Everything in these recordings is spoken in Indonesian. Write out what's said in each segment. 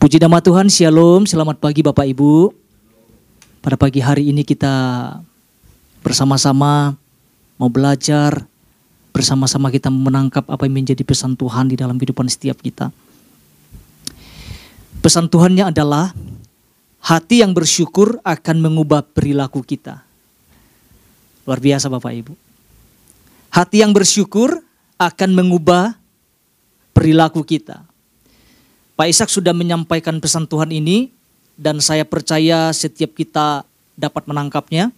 Puji nama Tuhan, Shalom, selamat pagi Bapak Ibu. Pada pagi hari ini kita bersama-sama mau belajar, bersama-sama kita menangkap apa yang menjadi pesan Tuhan di dalam kehidupan setiap kita. Pesan Tuhannya adalah hati yang bersyukur akan mengubah perilaku kita. Luar biasa Bapak Ibu. Hati yang bersyukur akan mengubah perilaku kita. Pak Ishak sudah menyampaikan pesan Tuhan ini dan saya percaya setiap kita dapat menangkapnya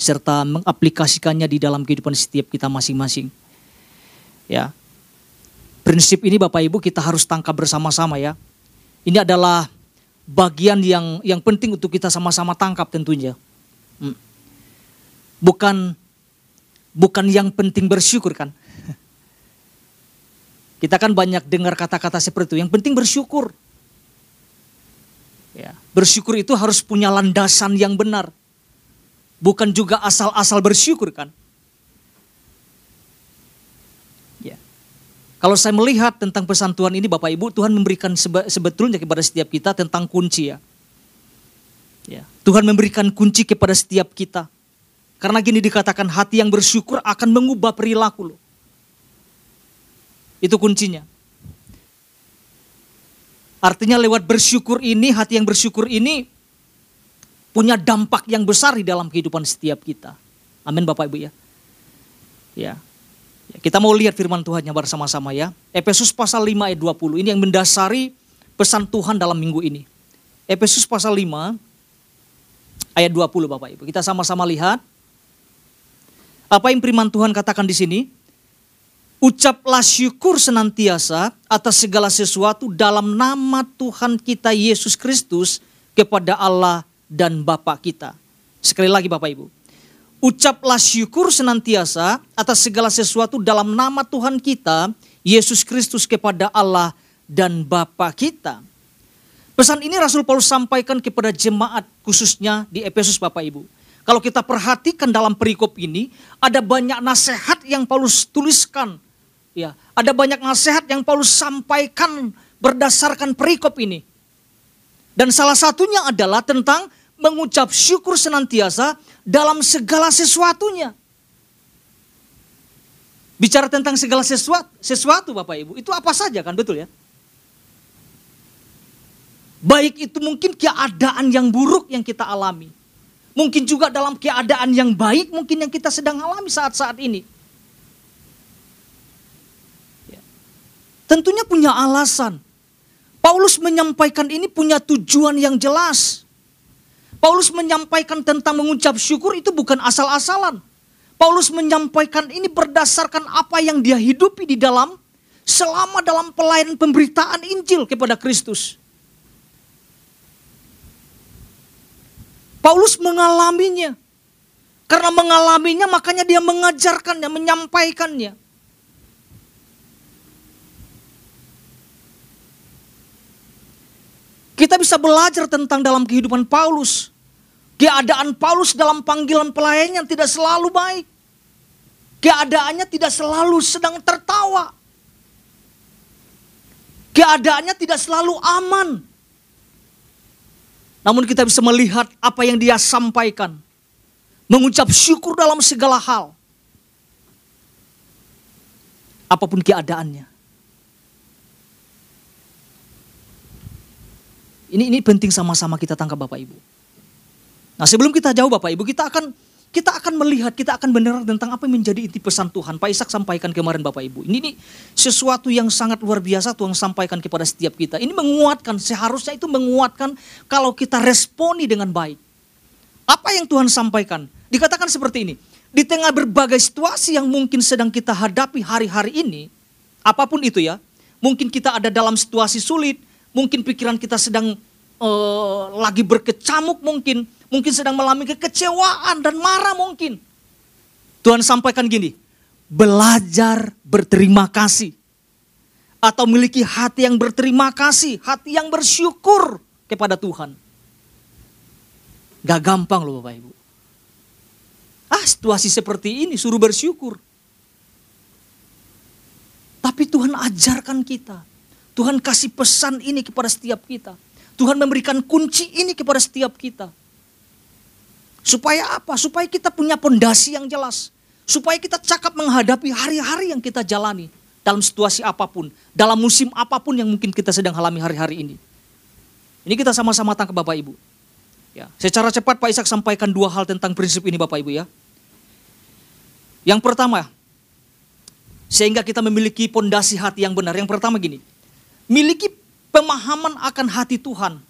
serta mengaplikasikannya di dalam kehidupan setiap kita masing-masing. Ya. Prinsip ini Bapak Ibu kita harus tangkap bersama-sama ya. Ini adalah bagian yang yang penting untuk kita sama-sama tangkap tentunya. Hmm. Bukan bukan yang penting bersyukur kan. Kita kan banyak dengar kata-kata seperti itu. Yang penting bersyukur. Ya, bersyukur itu harus punya landasan yang benar. Bukan juga asal-asal bersyukur kan. Ya. Kalau saya melihat tentang pesan Tuhan ini Bapak Ibu, Tuhan memberikan sebetulnya kepada setiap kita tentang kunci ya. ya. Tuhan memberikan kunci kepada setiap kita. Karena gini dikatakan hati yang bersyukur akan mengubah perilaku loh. Itu kuncinya. Artinya lewat bersyukur ini, hati yang bersyukur ini punya dampak yang besar di dalam kehidupan setiap kita. Amin Bapak Ibu ya. Ya. ya kita mau lihat firman Tuhannya bersama-sama ya. Efesus pasal 5 ayat 20 ini yang mendasari pesan Tuhan dalam minggu ini. Efesus pasal 5 ayat 20 Bapak Ibu. Kita sama-sama lihat apa yang firman Tuhan katakan di sini. Ucaplah syukur senantiasa atas segala sesuatu dalam nama Tuhan kita Yesus Kristus kepada Allah dan Bapa kita. Sekali lagi Bapak Ibu. Ucaplah syukur senantiasa atas segala sesuatu dalam nama Tuhan kita Yesus Kristus kepada Allah dan Bapa kita. Pesan ini Rasul Paulus sampaikan kepada jemaat khususnya di Efesus Bapak Ibu. Kalau kita perhatikan dalam perikop ini, ada banyak nasihat yang Paulus tuliskan Ya, ada banyak nasihat yang Paulus sampaikan berdasarkan perikop ini. Dan salah satunya adalah tentang mengucap syukur senantiasa dalam segala sesuatunya. Bicara tentang segala sesuatu, sesuatu Bapak Ibu, itu apa saja kan betul ya? Baik itu mungkin keadaan yang buruk yang kita alami. Mungkin juga dalam keadaan yang baik mungkin yang kita sedang alami saat-saat ini. Tentunya punya alasan. Paulus menyampaikan ini punya tujuan yang jelas. Paulus menyampaikan tentang mengucap syukur itu bukan asal-asalan. Paulus menyampaikan ini berdasarkan apa yang dia hidupi di dalam selama dalam pelayanan pemberitaan Injil kepada Kristus. Paulus mengalaminya. Karena mengalaminya makanya dia mengajarkannya, menyampaikannya. Kita bisa belajar tentang dalam kehidupan Paulus. Keadaan Paulus dalam panggilan pelayannya tidak selalu baik. Keadaannya tidak selalu sedang tertawa. Keadaannya tidak selalu aman. Namun kita bisa melihat apa yang dia sampaikan. Mengucap syukur dalam segala hal. Apa pun keadaannya. Ini ini penting sama-sama kita tangkap Bapak Ibu. Nah, sebelum kita jauh Bapak Ibu, kita akan kita akan melihat, kita akan benar tentang apa yang menjadi inti pesan Tuhan. Pak Ishak sampaikan kemarin Bapak Ibu. Ini, ini sesuatu yang sangat luar biasa Tuhan sampaikan kepada setiap kita. Ini menguatkan, seharusnya itu menguatkan kalau kita responi dengan baik. Apa yang Tuhan sampaikan? Dikatakan seperti ini. Di tengah berbagai situasi yang mungkin sedang kita hadapi hari-hari ini, apa pun itu ya, mungkin kita ada dalam situasi sulit, mungkin pikiran kita sedang uh, lagi berkecamuk mungkin, mungkin sedang mengalami kekecewaan dan marah mungkin. Tuhan sampaikan gini, belajar berterima kasih. Atau memiliki hati yang berterima kasih, hati yang bersyukur kepada Tuhan. Gak gampang loh Bapak Ibu. Ah situasi seperti ini suruh bersyukur. Tapi Tuhan ajarkan kita Tuhan kasih pesan ini kepada setiap kita. Tuhan memberikan kunci ini kepada setiap kita. Supaya apa? Supaya kita punya pondasi yang jelas. Supaya kita cakap menghadapi hari-hari yang kita jalani. Dalam situasi apa pun. Dalam musim apa pun yang mungkin kita sedang alami hari-hari ini. Ini kita sama-sama tangkap Bapak Ibu. Ya, secara cepat Pak Ishak sampaikan dua hal tentang prinsip ini Bapak Ibu ya. Yang pertama, sehingga kita memiliki pondasi hati yang benar. Yang pertama gini, miliki pemahaman akan hati Tuhan,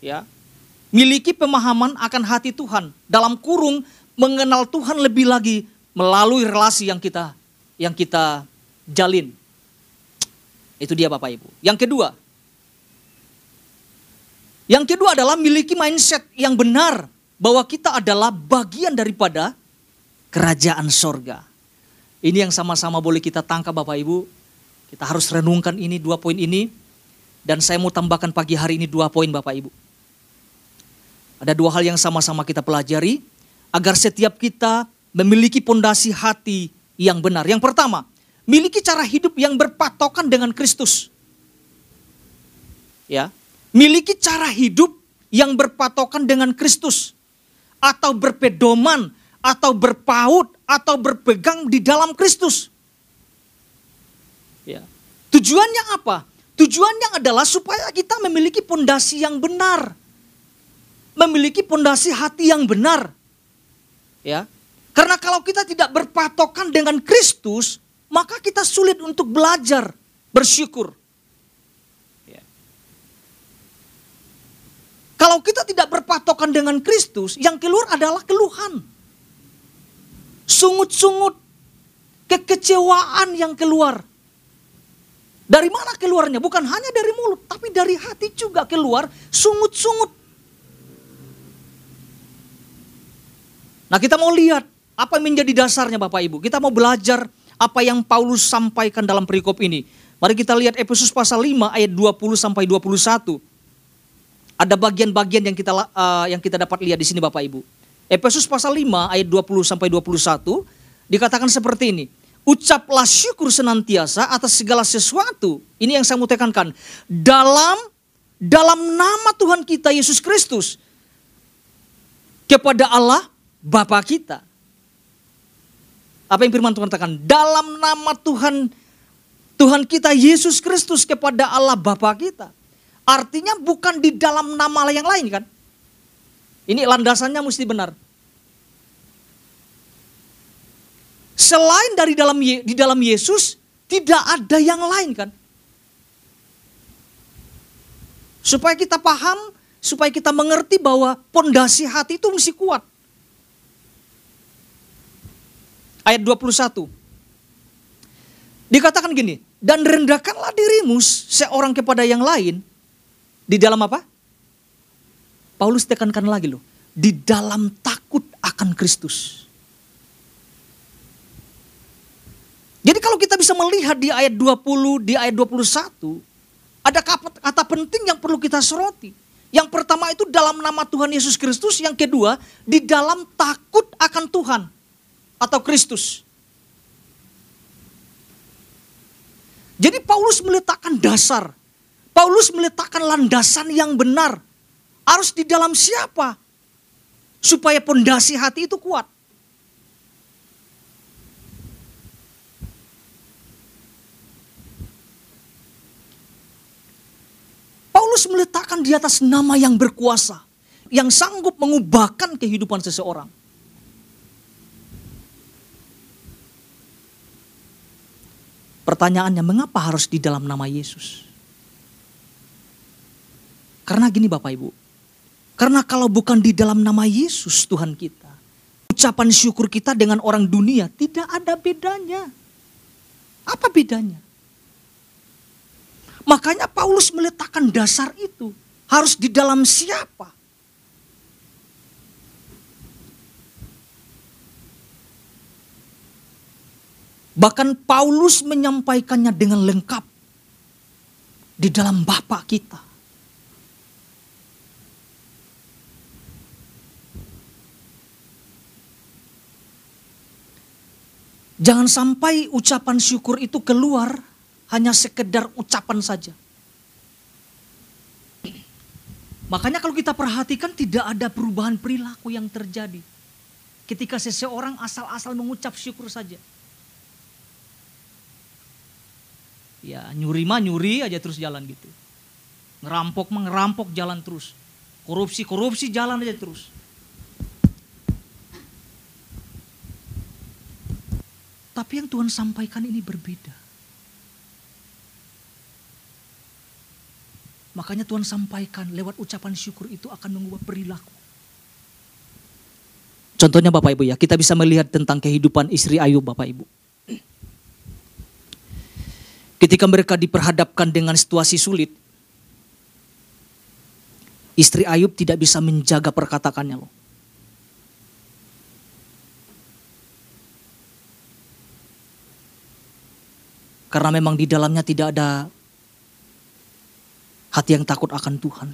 ya. Miliki pemahaman akan hati Tuhan dalam kurung mengenal Tuhan lebih lagi melalui relasi yang kita yang kita jalin. Itu dia Bapak Ibu. Yang kedua, yang kedua adalah miliki mindset yang benar bahwa kita adalah bagian daripada kerajaan sorga. Ini yang sama-sama boleh kita tangkap Bapak Ibu. Kita harus renungkan ini dua poin ini dan saya mau tambahkan pagi hari ini dua poin Bapak Ibu. Ada dua hal yang sama-sama kita pelajari agar setiap kita memiliki pondasi hati yang benar. Yang pertama, miliki cara hidup yang berpatokan dengan Kristus. Ya, miliki cara hidup yang berpatokan dengan Kristus atau berpedoman atau berpaut atau berpegang di dalam Kristus. Ya. Tujuannya apa? Tujuannya adalah supaya kita memiliki pondasi yang benar. Memiliki pondasi hati yang benar. Ya. Karena kalau kita tidak berpatokan dengan Kristus, maka kita sulit untuk belajar bersyukur. Ya. Kalau kita tidak berpatokan dengan Kristus, yang keluar adalah keluhan. Sungut-sungut, kekecewaan yang keluar dari mana keluarnya? Bukan hanya dari mulut, tapi dari hati juga keluar sungut-sungut. Nah kita mau lihat apa yang menjadi dasarnya Bapak Ibu. Kita mau belajar apa yang Paulus sampaikan dalam perikop ini. Mari kita lihat Efesus pasal 5 ayat 20 sampai 21. Ada bagian-bagian yang kita uh, yang kita dapat lihat di sini Bapak Ibu. Efesus pasal 5 ayat 20 sampai 21 dikatakan seperti ini ucaplah syukur senantiasa atas segala sesuatu. Ini yang saya mau tekankan. Dalam dalam nama Tuhan kita Yesus Kristus kepada Allah Bapa kita. Apa yang firman Tuhan katakan? Dalam nama Tuhan Tuhan kita Yesus Kristus kepada Allah Bapa kita. Artinya bukan di dalam nama yang lain kan? Ini landasannya mesti benar. Selain dari dalam di dalam Yesus tidak ada yang lain kan? Supaya kita paham, supaya kita mengerti bahwa pondasi hati itu mesti kuat. Ayat 21. Dikatakan gini, dan rendahkanlah dirimu seorang kepada yang lain di dalam apa? Paulus tekankan lagi loh, di dalam takut akan Kristus. Jadi kalau kita bisa melihat di ayat 20, di ayat 21, ada kata penting yang perlu kita soroti. Yang pertama itu dalam nama Tuhan Yesus Kristus, yang kedua di dalam takut akan Tuhan atau Kristus. Jadi Paulus meletakkan dasar, Paulus meletakkan landasan yang benar. Harus di dalam siapa? Supaya pondasi hati itu kuat. Paulus meletakkan di atas nama yang berkuasa, yang sanggup mengubahkan kehidupan seseorang. Pertanyaannya, mengapa harus di dalam nama Yesus? Karena gini Bapak Ibu, karena kalau bukan di dalam nama Yesus Tuhan kita, ucapan syukur kita dengan orang dunia tidak ada bedanya. Apa bedanya? Makanya Paulus meletakkan dasar itu. Harus di dalam siapa? Bahkan Paulus menyampaikannya dengan lengkap di dalam Bapa kita. Jangan sampai ucapan syukur itu keluar hanya sekedar ucapan saja. Makanya kalau kita perhatikan tidak ada perubahan perilaku yang terjadi. Ketika seseorang asal-asal mengucap syukur saja. Ya nyuri mah nyuri aja terus jalan gitu. Ngerampok mah ngerampok jalan terus. Korupsi-korupsi jalan aja terus. Tapi yang Tuhan sampaikan ini berbeda. Makanya Tuhan sampaikan lewat ucapan syukur itu akan mengubah perilaku. Contohnya Bapak Ibu ya, kita bisa melihat tentang kehidupan istri Ayub Bapak Ibu. Ketika mereka diperhadapkan dengan situasi sulit, istri Ayub tidak bisa menjaga perkataannya loh. Karena memang di dalamnya tidak ada hati yang takut akan Tuhan.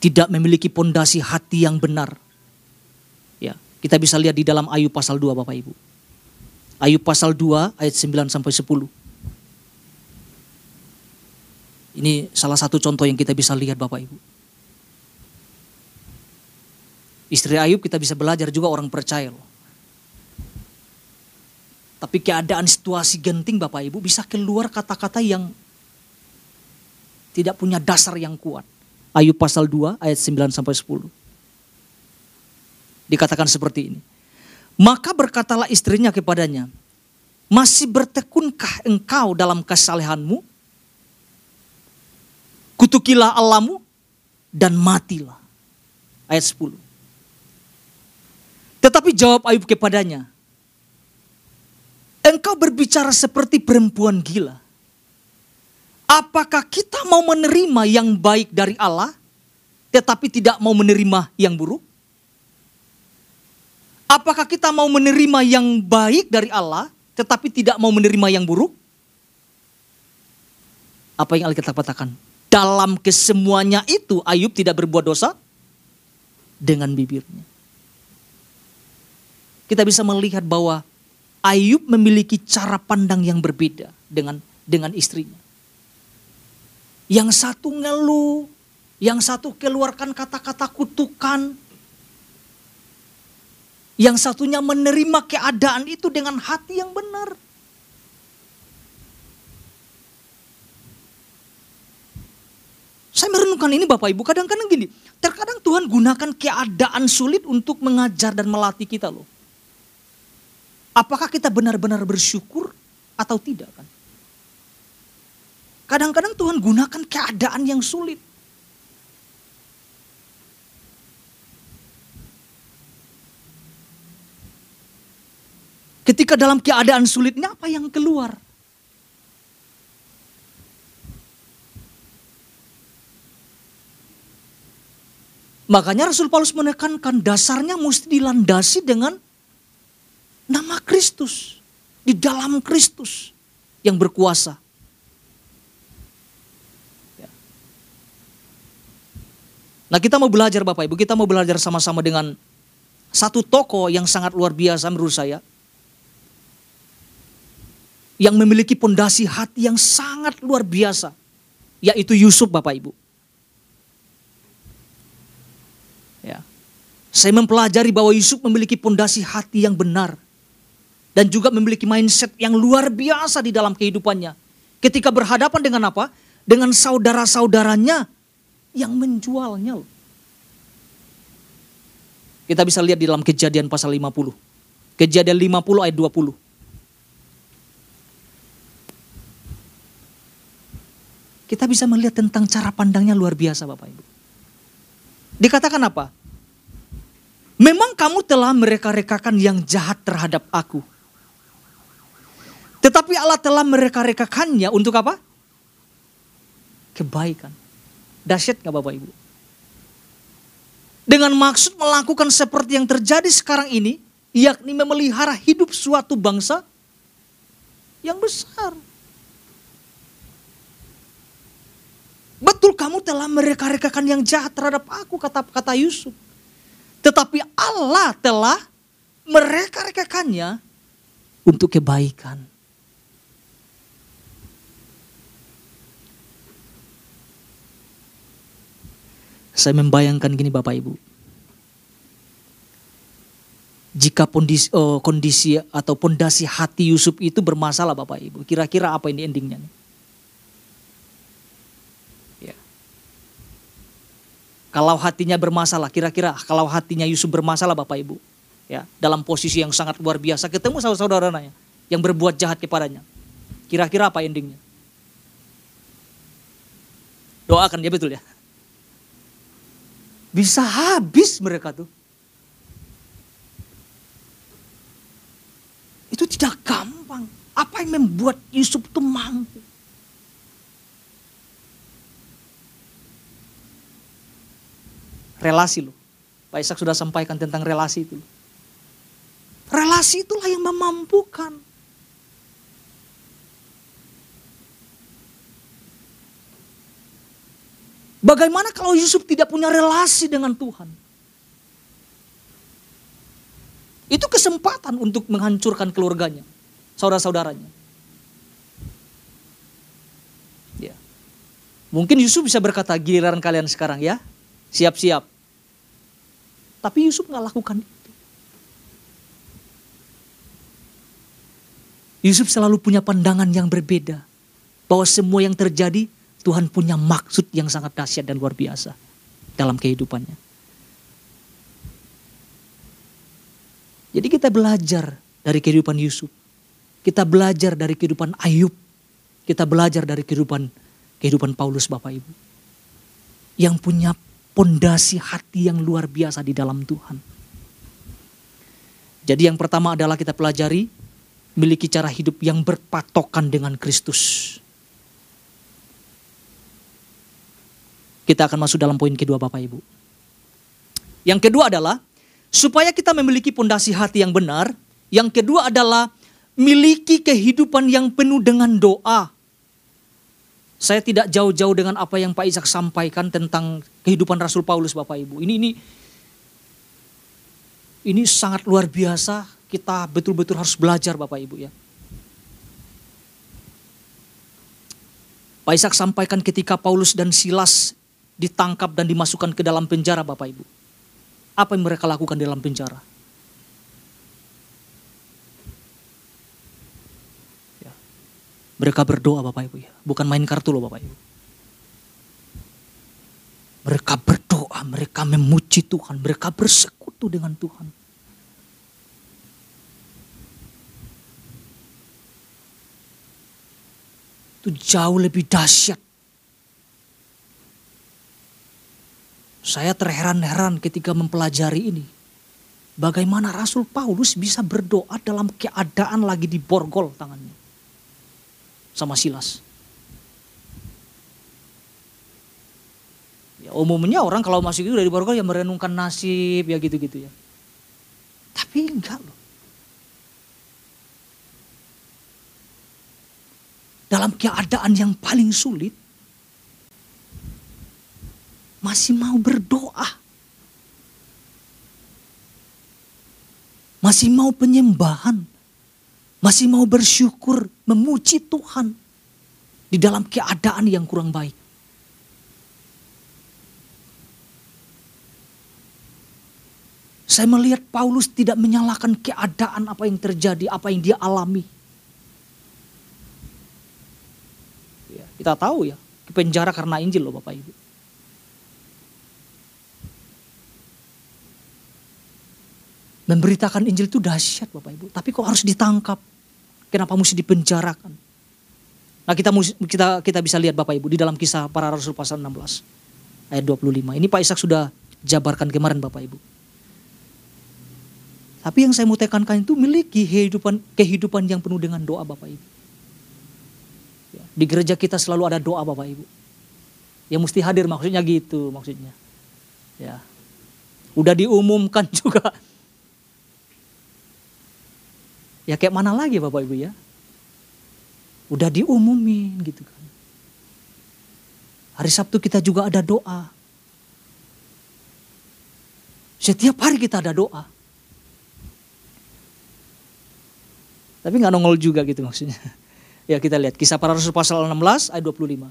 Tidak memiliki pondasi hati yang benar. Ya, kita bisa lihat di dalam Ayub pasal 2 Bapak Ibu. Ayub pasal 2 ayat 9 sampai 10. Ini salah satu contoh yang kita bisa lihat Bapak Ibu. Istri Ayub kita bisa belajar juga orang percaya loh. Tapi keadaan situasi genting Bapak Ibu bisa keluar kata-kata yang tidak punya dasar yang kuat. Ayub pasal 2 ayat 9 sampai 10. Dikatakan seperti ini. Maka berkatalah istrinya kepadanya, masih bertekunkah engkau dalam kesalehanmu? Kutukilah Allahmu dan matilah. Ayat 10. Tetapi jawab Ayub kepadanya, engkau berbicara seperti perempuan gila. Apakah kita mau menerima yang baik dari Allah, tetapi tidak mau menerima yang buruk? Apakah kita mau menerima yang baik dari Allah, tetapi tidak mau menerima yang buruk? Apa yang Alkitab katakan? Dalam kesemuanya itu Ayub tidak berbuat dosa dengan bibirnya. Kita bisa melihat bahwa Ayub memiliki cara pandang yang berbeda dengan dengan istrinya. Yang satu ngeluh, yang satu keluarkan kata-kata kutukan. Yang satunya menerima keadaan itu dengan hati yang benar. Saya merenungkan ini Bapak Ibu, kadang-kadang gini, terkadang Tuhan gunakan keadaan sulit untuk mengajar dan melatih kita loh. Apakah kita benar-benar bersyukur atau tidak kan? Kadang-kadang Tuhan gunakan keadaan yang sulit. Ketika dalam keadaan sulitnya apa yang keluar? Makanya Rasul Paulus menekankan dasarnya mesti dilandasi dengan nama Kristus. Di dalam Kristus yang berkuasa. Nah kita mau belajar Bapak Ibu, kita mau belajar sama-sama dengan satu toko yang sangat luar biasa menurut saya. Yang memiliki pondasi hati yang sangat luar biasa. Yaitu Yusuf Bapak Ibu. Ya. Saya mempelajari bahwa Yusuf memiliki pondasi hati yang benar. Dan juga memiliki mindset yang luar biasa di dalam kehidupannya. Ketika berhadapan dengan apa? Dengan saudara-saudaranya yang menjualnya loh. Kita bisa lihat di dalam kejadian pasal 50. Kejadian 50 ayat 20. Kita bisa melihat tentang cara pandangnya luar biasa Bapak Ibu. Dikatakan apa? Memang kamu telah mereka-rekakan yang jahat terhadap aku. Tetapi Allah telah mereka-rekakannya untuk apa? Kebaikan. Dahsyat gak Bapak Ibu? Dengan maksud melakukan seperti yang terjadi sekarang ini, yakni memelihara hidup suatu bangsa yang besar. Betul kamu telah mereka-rekakan yang jahat terhadap aku, kata kata Yusuf. Tetapi Allah telah mereka-rekakannya untuk kebaikan. Saya membayangkan gini Bapak Ibu. Jika kondisi, oh, kondisi atau pondasi hati Yusuf itu bermasalah Bapak Ibu, kira-kira apa ini endingnya? Ya. Kalau hatinya bermasalah, kira-kira kalau hatinya Yusuf bermasalah Bapak Ibu, ya dalam posisi yang sangat luar biasa, ketemu saudara-saudaranya yang berbuat jahat kepadanya, kira-kira apa endingnya? Doakan ya betul ya. Bisa habis mereka tuh. Itu tidak gampang. Apa yang membuat Yusuf itu mampu? Relasi loh. Pak Ishak sudah sampaikan tentang relasi itu. Relasi itulah yang memampukan. Bagaimana kalau Yusuf tidak punya relasi dengan Tuhan? Itu kesempatan untuk menghancurkan keluarganya, saudara-saudaranya. Ya. Mungkin Yusuf bisa berkata giliran kalian sekarang ya, siap-siap. Tapi Yusuf nggak lakukan itu. Yusuf selalu punya pandangan yang berbeda. Bahwa semua yang terjadi Tuhan punya maksud yang sangat dahsyat dan luar biasa dalam kehidupannya. Jadi kita belajar dari kehidupan Yusuf. Kita belajar dari kehidupan Ayub. Kita belajar dari kehidupan kehidupan Paulus Bapak Ibu. Yang punya pondasi hati yang luar biasa di dalam Tuhan. Jadi yang pertama adalah kita pelajari memiliki cara hidup yang berpatokan dengan Kristus. Kita akan masuk dalam poin kedua Bapak Ibu. Yang kedua adalah supaya kita memiliki pondasi hati yang benar. Yang kedua adalah miliki kehidupan yang penuh dengan doa. Saya tidak jauh-jauh dengan apa yang Pak Ishak sampaikan tentang kehidupan Rasul Paulus Bapak Ibu. Ini ini ini sangat luar biasa. Kita betul-betul harus belajar Bapak Ibu ya. Pak Ishak sampaikan ketika Paulus dan Silas ditangkap dan dimasukkan ke dalam penjara Bapak Ibu. Apa yang mereka lakukan di dalam penjara? Ya. Mereka berdoa Bapak Ibu ya, bukan main kartu loh Bapak Ibu. Mereka berdoa, mereka memuji Tuhan, mereka bersekutu dengan Tuhan. Itu jauh lebih dahsyat Saya terheran-heran ketika mempelajari ini. Bagaimana Rasul Paulus bisa berdoa dalam keadaan lagi di borgol tangannya. Sama Silas. Ya, umumnya orang kalau masih itu dari borgol ya merenungkan nasib ya gitu-gitu ya. Tapi enggak loh. Dalam keadaan yang paling sulit, masih mau berdoa. Masih mau penyembahan. Masih mau bersyukur, memuji Tuhan. Di dalam keadaan yang kurang baik. Saya melihat Paulus tidak menyalahkan keadaan apa yang terjadi, apa yang dia alami. Ya, kita tahu ya, penjara karena Injil loh Bapak Ibu. Memberitakan Injil itu dahsyat Bapak Ibu. Tapi kok harus ditangkap? Kenapa mesti dipenjarakan? Nah kita kita kita bisa lihat Bapak Ibu di dalam kisah para rasul pasal 16 ayat 25. Ini Pak Ishak sudah jabarkan kemarin Bapak Ibu. Tapi yang saya mau tekankan itu miliki kehidupan kehidupan yang penuh dengan doa Bapak Ibu. Ya, di gereja kita selalu ada doa Bapak Ibu. Ya mesti hadir maksudnya gitu maksudnya. Ya. Udah diumumkan juga Ya kayak mana lagi Bapak Ibu ya? Udah diumumin gitu kan. Hari Sabtu kita juga ada doa. Setiap hari kita ada doa. Tapi nggak nongol juga gitu maksudnya. Ya kita lihat kisah para rasul pasal 16 ayat 25.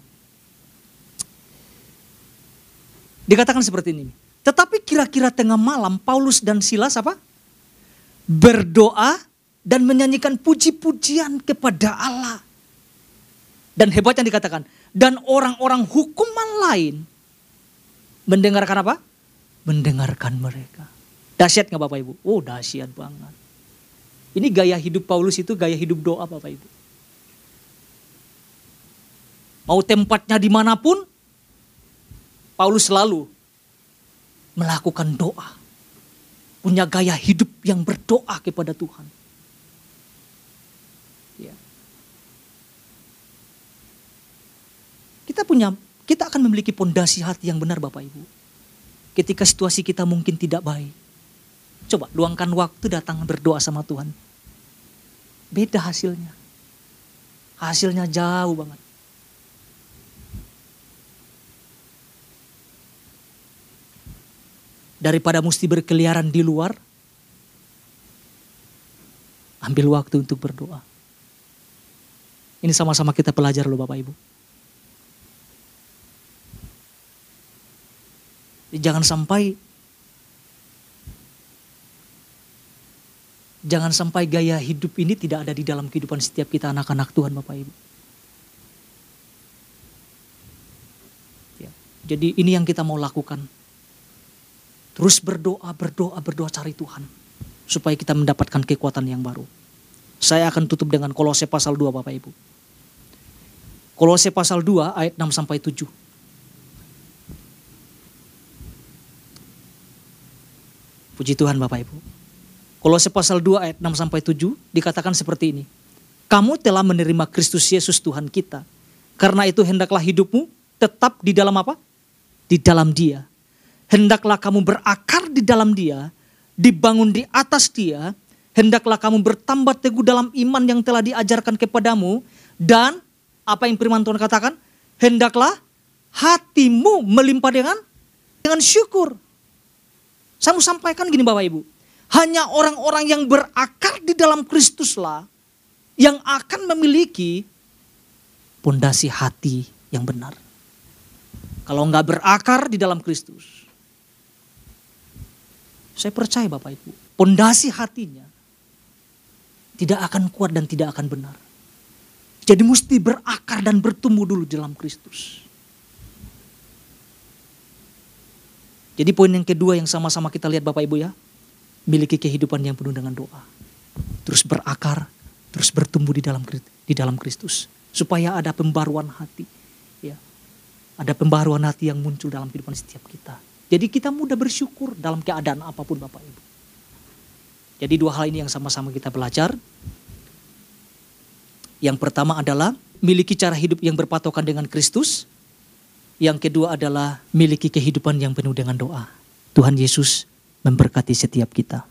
Dikatakan seperti ini. Tetapi kira-kira tengah malam Paulus dan Silas apa? Berdoa dan menyanyikan puji-pujian kepada Allah. Dan hebatnya dikatakan, dan orang-orang hukuman lain mendengarkan apa? Mendengarkan mereka. Dahsyat nggak Bapak Ibu? Oh dahsyat banget. Ini gaya hidup Paulus itu gaya hidup doa Bapak Ibu. Mau tempatnya di mana pun, Paulus selalu melakukan doa. Punya gaya hidup yang berdoa kepada Tuhan. Ya. Kita punya, kita akan memiliki pondasi hati yang benar Bapak Ibu. Ketika situasi kita mungkin tidak baik. Coba luangkan waktu datang berdoa sama Tuhan. Beda hasilnya. Hasilnya jauh banget. daripada mesti berkeliaran di luar, ambil waktu untuk berdoa. Ini sama-sama kita belajar loh Bapak Ibu. Jangan sampai Jangan sampai gaya hidup ini tidak ada di dalam kehidupan setiap kita anak-anak Tuhan Bapak Ibu. Ya, jadi ini yang kita mau lakukan Terus berdoa, berdoa, berdoa cari Tuhan. Supaya kita mendapatkan kekuatan yang baru. Saya akan tutup dengan kolose pasal 2 Bapak Ibu. Kolose pasal 2 ayat 6 sampai 7. Puji Tuhan Bapak Ibu. Kolose pasal 2 ayat 6 sampai 7 dikatakan seperti ini. Kamu telah menerima Kristus Yesus Tuhan kita. Karena itu hendaklah hidupmu tetap di dalam apa? Di dalam dia hendaklah kamu berakar di dalam dia, dibangun di atas dia, hendaklah kamu bertambah teguh dalam iman yang telah diajarkan kepadamu, dan apa yang firman Tuhan katakan, hendaklah hatimu melimpah dengan dengan syukur. Saya mau sampaikan gini Bapak Ibu, hanya orang-orang yang berakar di dalam Kristuslah yang akan memiliki pondasi hati yang benar. Kalau nggak berakar di dalam Kristus, saya percaya Bapak Ibu, pondasi hatinya tidak akan kuat dan tidak akan benar. Jadi mesti berakar dan bertumbuh dulu dalam Kristus. Jadi poin yang kedua yang sama-sama kita lihat Bapak Ibu ya, miliki kehidupan yang penuh dengan doa. Terus berakar, terus bertumbuh di dalam di dalam Kristus supaya ada pembaruan hati. Ya. Ada pembaruan hati yang muncul dalam kehidupan setiap kita. Jadi kita mudah bersyukur dalam keadaan apa pun Bapak Ibu. Jadi dua hal ini yang sama-sama kita belajar. Yang pertama adalah miliki cara hidup yang berpatokan dengan Kristus. Yang kedua adalah miliki kehidupan yang penuh dengan doa. Tuhan Yesus memberkati setiap kita.